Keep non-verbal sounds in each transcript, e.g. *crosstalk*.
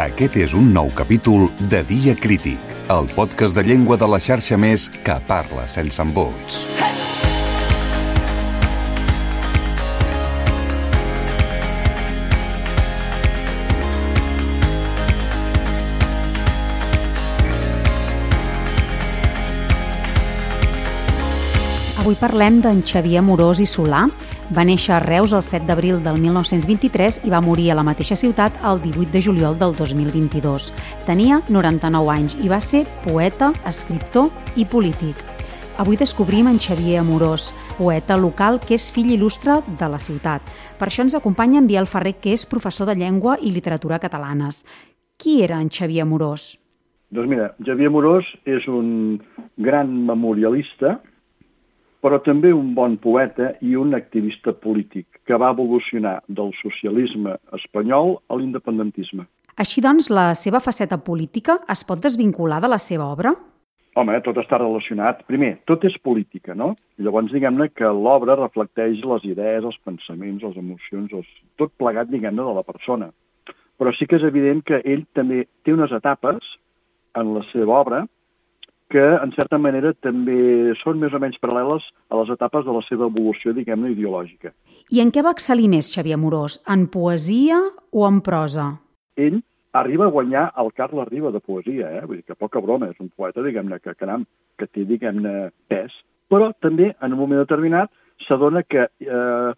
Aquest és un nou capítol de Dia Crític, el podcast de llengua de la xarxa més que parla sense embots. Avui parlem d'en Xavier Amorós i Solà. Va néixer a Reus el 7 d'abril del 1923 i va morir a la mateixa ciutat el 18 de juliol del 2022. Tenia 99 anys i va ser poeta, escriptor i polític. Avui descobrim en Xavier Amorós, poeta local que és fill il·lustre de la ciutat. Per això ens acompanya en Biel Ferrer, que és professor de llengua i literatura catalanes. Qui era en Xavier Amorós? Doncs mira, Xavier Amorós és un gran memorialista, però també un bon poeta i un activista polític que va evolucionar del socialisme espanyol a l'independentisme. Així doncs, la seva faceta política es pot desvincular de la seva obra? Home, tot està relacionat. Primer, tot és política, no? Llavors, diguem-ne que l'obra reflecteix les idees, els pensaments, les emocions, els... tot plegat, diguem-ne, de la persona. Però sí que és evident que ell també té unes etapes en la seva obra que, en certa manera, també són més o menys paral·leles a les etapes de la seva evolució, diguem-ne, ideològica. I en què va excel·lir més Xavier Amorós? En poesia o en prosa? Ell arriba a guanyar el Carles Riba de poesia, eh? Vull dir que poca broma, és un poeta, diguem-ne, que, caram, que té, diguem-ne, pes, però també, en un moment determinat, s'adona que eh,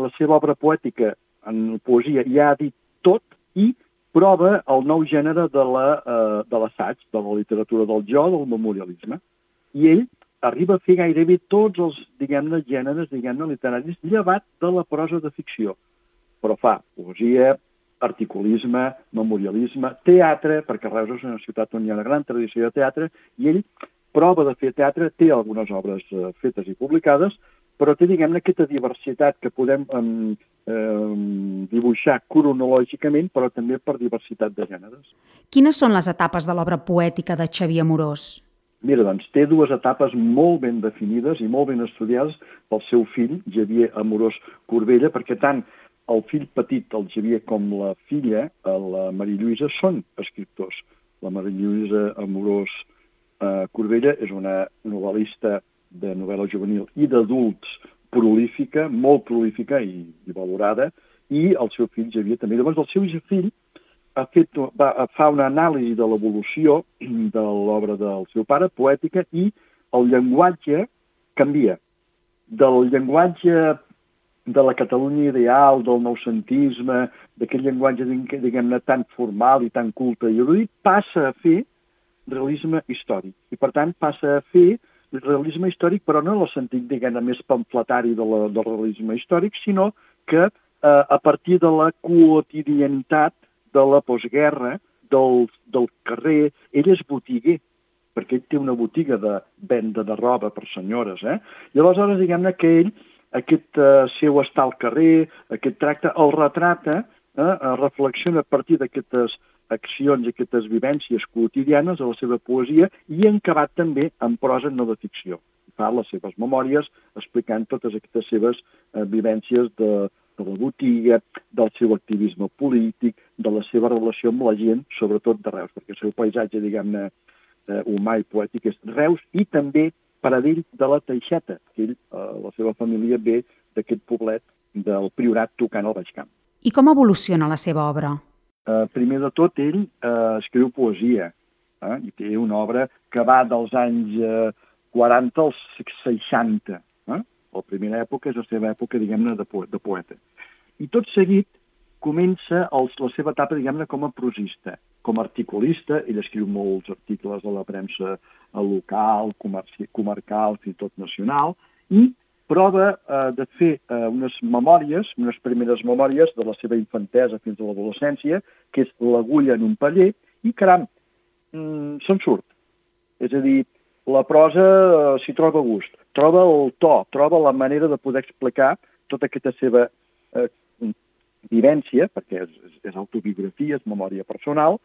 la seva obra poètica en poesia ja ha dit tot i prova el nou gènere de l'assaig, de, de la literatura del jo, del memorialisme. I ell arriba a fer gairebé tots els, diguem-ne, gèneres, diguem-ne, literaris, llevat de la prosa de ficció. Però fa poesia, articulisme, memorialisme, teatre, perquè Reus és una ciutat on hi ha una gran tradició de teatre, i ell prova de fer teatre, té algunes obres eh, fetes i publicades, però té, diguem-ne, aquesta diversitat que podem eh, eh, dibuixar cronològicament, però també per diversitat de gèneres. Quines són les etapes de l'obra poètica de Xavier Amorós? Mira, doncs, té dues etapes molt ben definides i molt ben estudiades pel seu fill, Xavier Amorós Corbella, perquè tant el fill petit, el Xavier, com la filla, la Maria Lluïsa, són escriptors. La Maria Lluïsa Amorós eh, Corbella és una novel·lista de novel·la juvenil i d'adults prolífica, molt prolífica i, i valorada, i el seu fill Xavier també. Llavors, el seu fill ha fet, va, fa una anàlisi de l'evolució de l'obra del seu pare, poètica, i el llenguatge canvia. Del llenguatge de la Catalunya ideal, del noucentisme, d'aquest llenguatge, diguem-ne, tan formal i tan culte i erudit, passa a fer realisme històric. I, per tant, passa a fer realisme històric, però no en el sentit, diguem més pamfletari de la, del realisme històric, sinó que eh, a partir de la quotidianitat de la postguerra, del, del carrer, ell és botiguer, perquè ell té una botiga de venda de roba per senyores. Eh? I aleshores, diguem-ne que ell, aquest eh, seu estar al carrer, aquest tracte, el retrata, eh, reflexiona a partir d'aquestes accions aquestes vivències quotidianes a la seva poesia i encabat també en prosa no de ficció. Fa les seves memòries explicant totes aquestes seves eh, vivències de, de la botiga, del seu activisme polític, de la seva relació amb la gent, sobretot de Reus, perquè el seu paisatge, diguem-ne, eh, humà i poètic és Reus i també Paradell de la Teixeta, que ell, eh, la seva família ve d'aquest poblet del Priorat tocant al Baix Camp. I com evoluciona la seva obra? eh, primer de tot, ell eh, escriu poesia, eh, i té una obra que va dels anys eh, 40 als 60. Eh? La primera època és la seva època, diguem-ne, de, po de poeta. I tot seguit comença els, la seva etapa, diguem-ne, com a prosista. Com a articulista, ell escriu molts articles a la premsa local, comarcal, fins i tot nacional, i prova eh, de fer eh, unes memòries, unes primeres memòries de la seva infantesa fins a l'adolescència, que és l'agulla en un paller, i caram, mm, se'n surt. És a dir, la prosa eh, s'hi troba gust, troba el to, troba la manera de poder explicar tota aquesta seva eh, vivència, perquè és, és autobiografia, és memòria personal,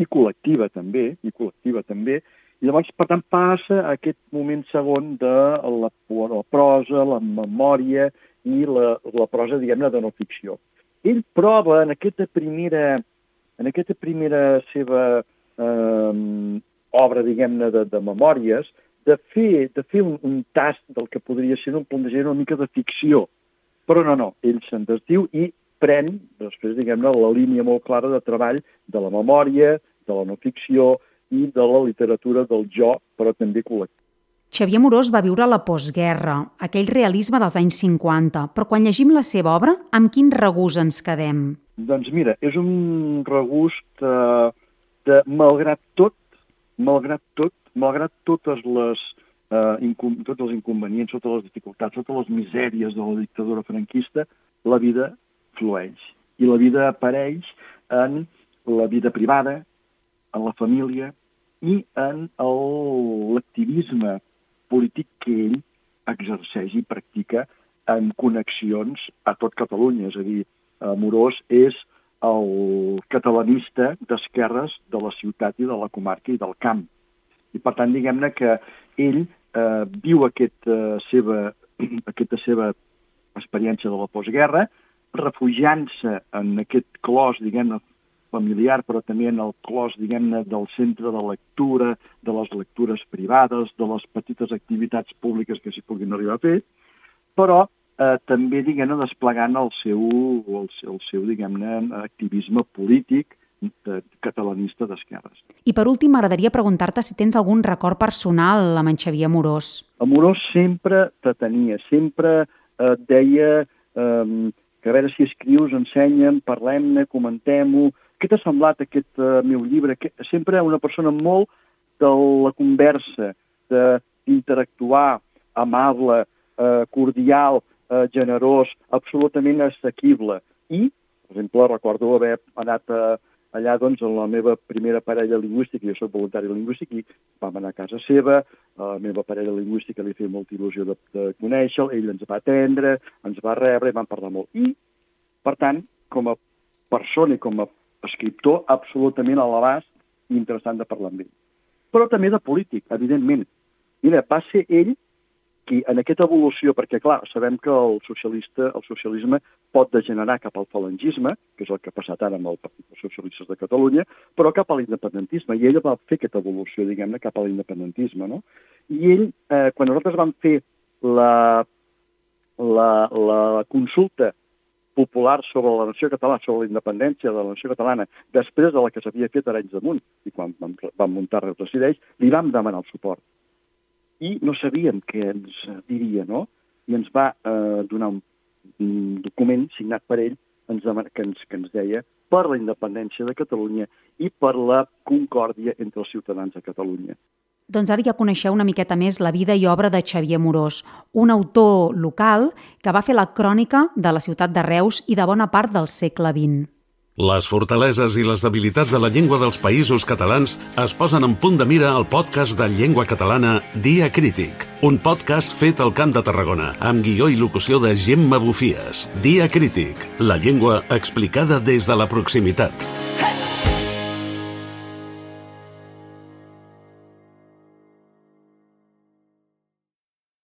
i col·lectiva també, i col·lectiva també, i llavors, per tant, passa aquest moment segon de la, la prosa, la memòria i la, la prosa, diguem-ne, de no ficció. Ell prova en aquesta primera en aquesta primera seva eh, obra, diguem-ne, de, de memòries, de fer, de fer un, un tast del que podria ser un plantejament una mica de ficció. Però no, no, ell se'n desdiu i pren, després, diguem-ne, la línia molt clara de treball de la memòria, de la no ficció i de la literatura del jo, però també col·lectiu. Xavier Morós va viure la postguerra, aquell realisme dels anys 50, però quan llegim la seva obra, amb quin regust ens quedem? Doncs mira, és un regust eh, de, malgrat tot, malgrat tot, malgrat totes les, eh, incom tots els inconvenients, totes les dificultats, totes les misèries de la dictadura franquista, la vida flueix. I la vida apareix en la vida privada, en la família i en l'activisme polític que ell exerceix i practica en connexions a tot Catalunya. És a dir, Morós és el catalanista d'esquerres de la ciutat i de la comarca i del camp. I per tant, diguem-ne que ell eh, viu aquest, eh, seva, *clears throat* aquesta seva experiència de la postguerra, refugiant-se en aquest clos, diguem-ne, familiar, però també en el clos, diguem-ne, del centre de lectura, de les lectures privades, de les petites activitats públiques que s'hi puguin arribar a fer, però eh, també, diguem-ne, desplegant el seu, el, el seu diguem-ne, activisme polític de, catalanista d'esquerres. I per últim, m'agradaria preguntar-te si tens algun record personal amb en Xavier Amorós. Amorós sempre te tenia, sempre eh, deia eh, que a veure si escrius, ensenya'm, parlem-ne, comentem-ho, què t'ha semblat aquest uh, meu llibre? Que, sempre una persona molt de la conversa, d'interactuar, amable, uh, cordial, uh, generós, absolutament assequible. I, per exemple, recordo haver anat a, allà doncs, en la meva primera parella lingüística, jo soc voluntari lingüístic, i vam anar a casa seva, a la meva parella lingüística li feia molta il·lusió de, de conèixer ell ens va atendre, ens va rebre i vam parlar molt. I, per tant, com a persona i com a escriptor absolutament a l'abast i interessant de parlar amb ell. Però també de polític, evidentment. Mira, va ser ell qui en aquesta evolució, perquè clar, sabem que el socialista, el socialisme pot degenerar cap al falangisme, que és el que ha passat ara amb el Partit dels Socialistes de Catalunya, però cap a l'independentisme, i ell va fer aquesta evolució, diguem-ne, cap a l'independentisme, no? I ell, eh, quan nosaltres vam fer la, la, la consulta popular sobre la nació catalana, sobre la independència de la nació catalana, després de la que s'havia fet a Arenys de Munt, i quan vam, vam muntar Reus Decideix, li vam demanar el suport. I no sabíem què ens diria, no? I ens va eh, donar un, un document signat per ell ens que, ens, que ens deia per la independència de Catalunya i per la concòrdia entre els ciutadans de Catalunya. Doncs ara ja coneixeu una miqueta més la vida i obra de Xavier Morós, un autor local que va fer la crònica de la ciutat de Reus i de bona part del segle XX. Les fortaleses i les debilitats de la llengua dels països catalans es posen en punt de mira al podcast de llengua catalana Dia Crític, un podcast fet al Camp de Tarragona, amb guió i locució de Gemma Bufies. Dia Crític, la llengua explicada des de la proximitat.